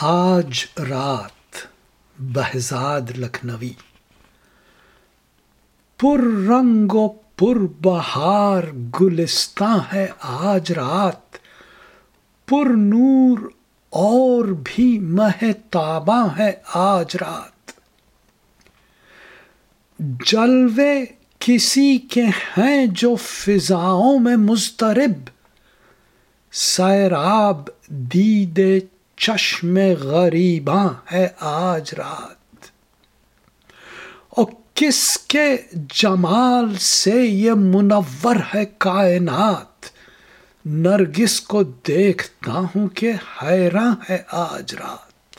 آج رات بہزاد لکھنوی۔ پر رنگ و پر بہار گلستان ہے آج رات۔ پر نور اور بھی مہ تاباں ہے آج رات۔ جلوے کسی کے ہیں جو فضاؤں میں مضطرب۔ سیراب دید چشم غریباں ہے آج رات۔ اور کس کے جمال سے یہ منور ہے کائنات؟ نرگس کو دیکھتا ہوں کہ حیراں ہے آج رات۔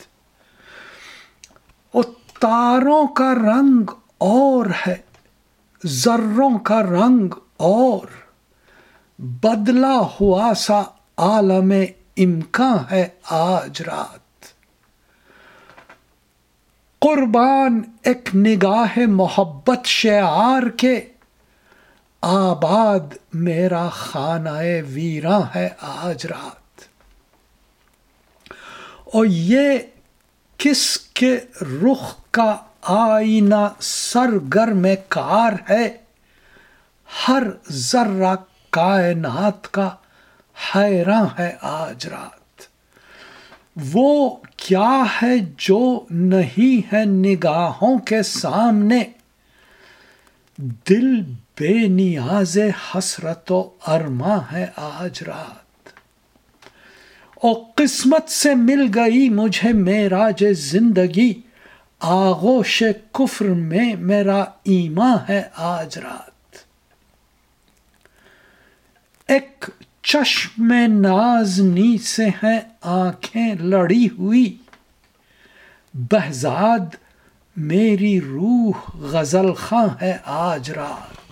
اور تاروں کا رنگ اور ہے، ذروں کا رنگ اور۔ بدلا ہوا سا عالم امکان ہے آج رات۔ قربان ایک نگاہ محبت شعار کے۔ آباد میرا خانہ ویراں ہے آج رات۔ اور یہ کس کے رخ کا آئینہ سرگر میں کار ہے؟ ہر ذرہ کائنات کا حیراں ہے آج رات۔ وہ کیا ہے جو نہیں ہے نگاہوں کے سامنے؟ دل بے نیاز حسرت و ارما ہے آج رات۔ اور قسمت سے مل گئی مجھے میرا زندگی، آغوش کفر میں میرا ایمان ہے آج رات ایک چشم نازنی سے ہیں آنکھیں لڑی ہوئی۔ بہزاد، میری روح غزل خاں ہے آج رات۔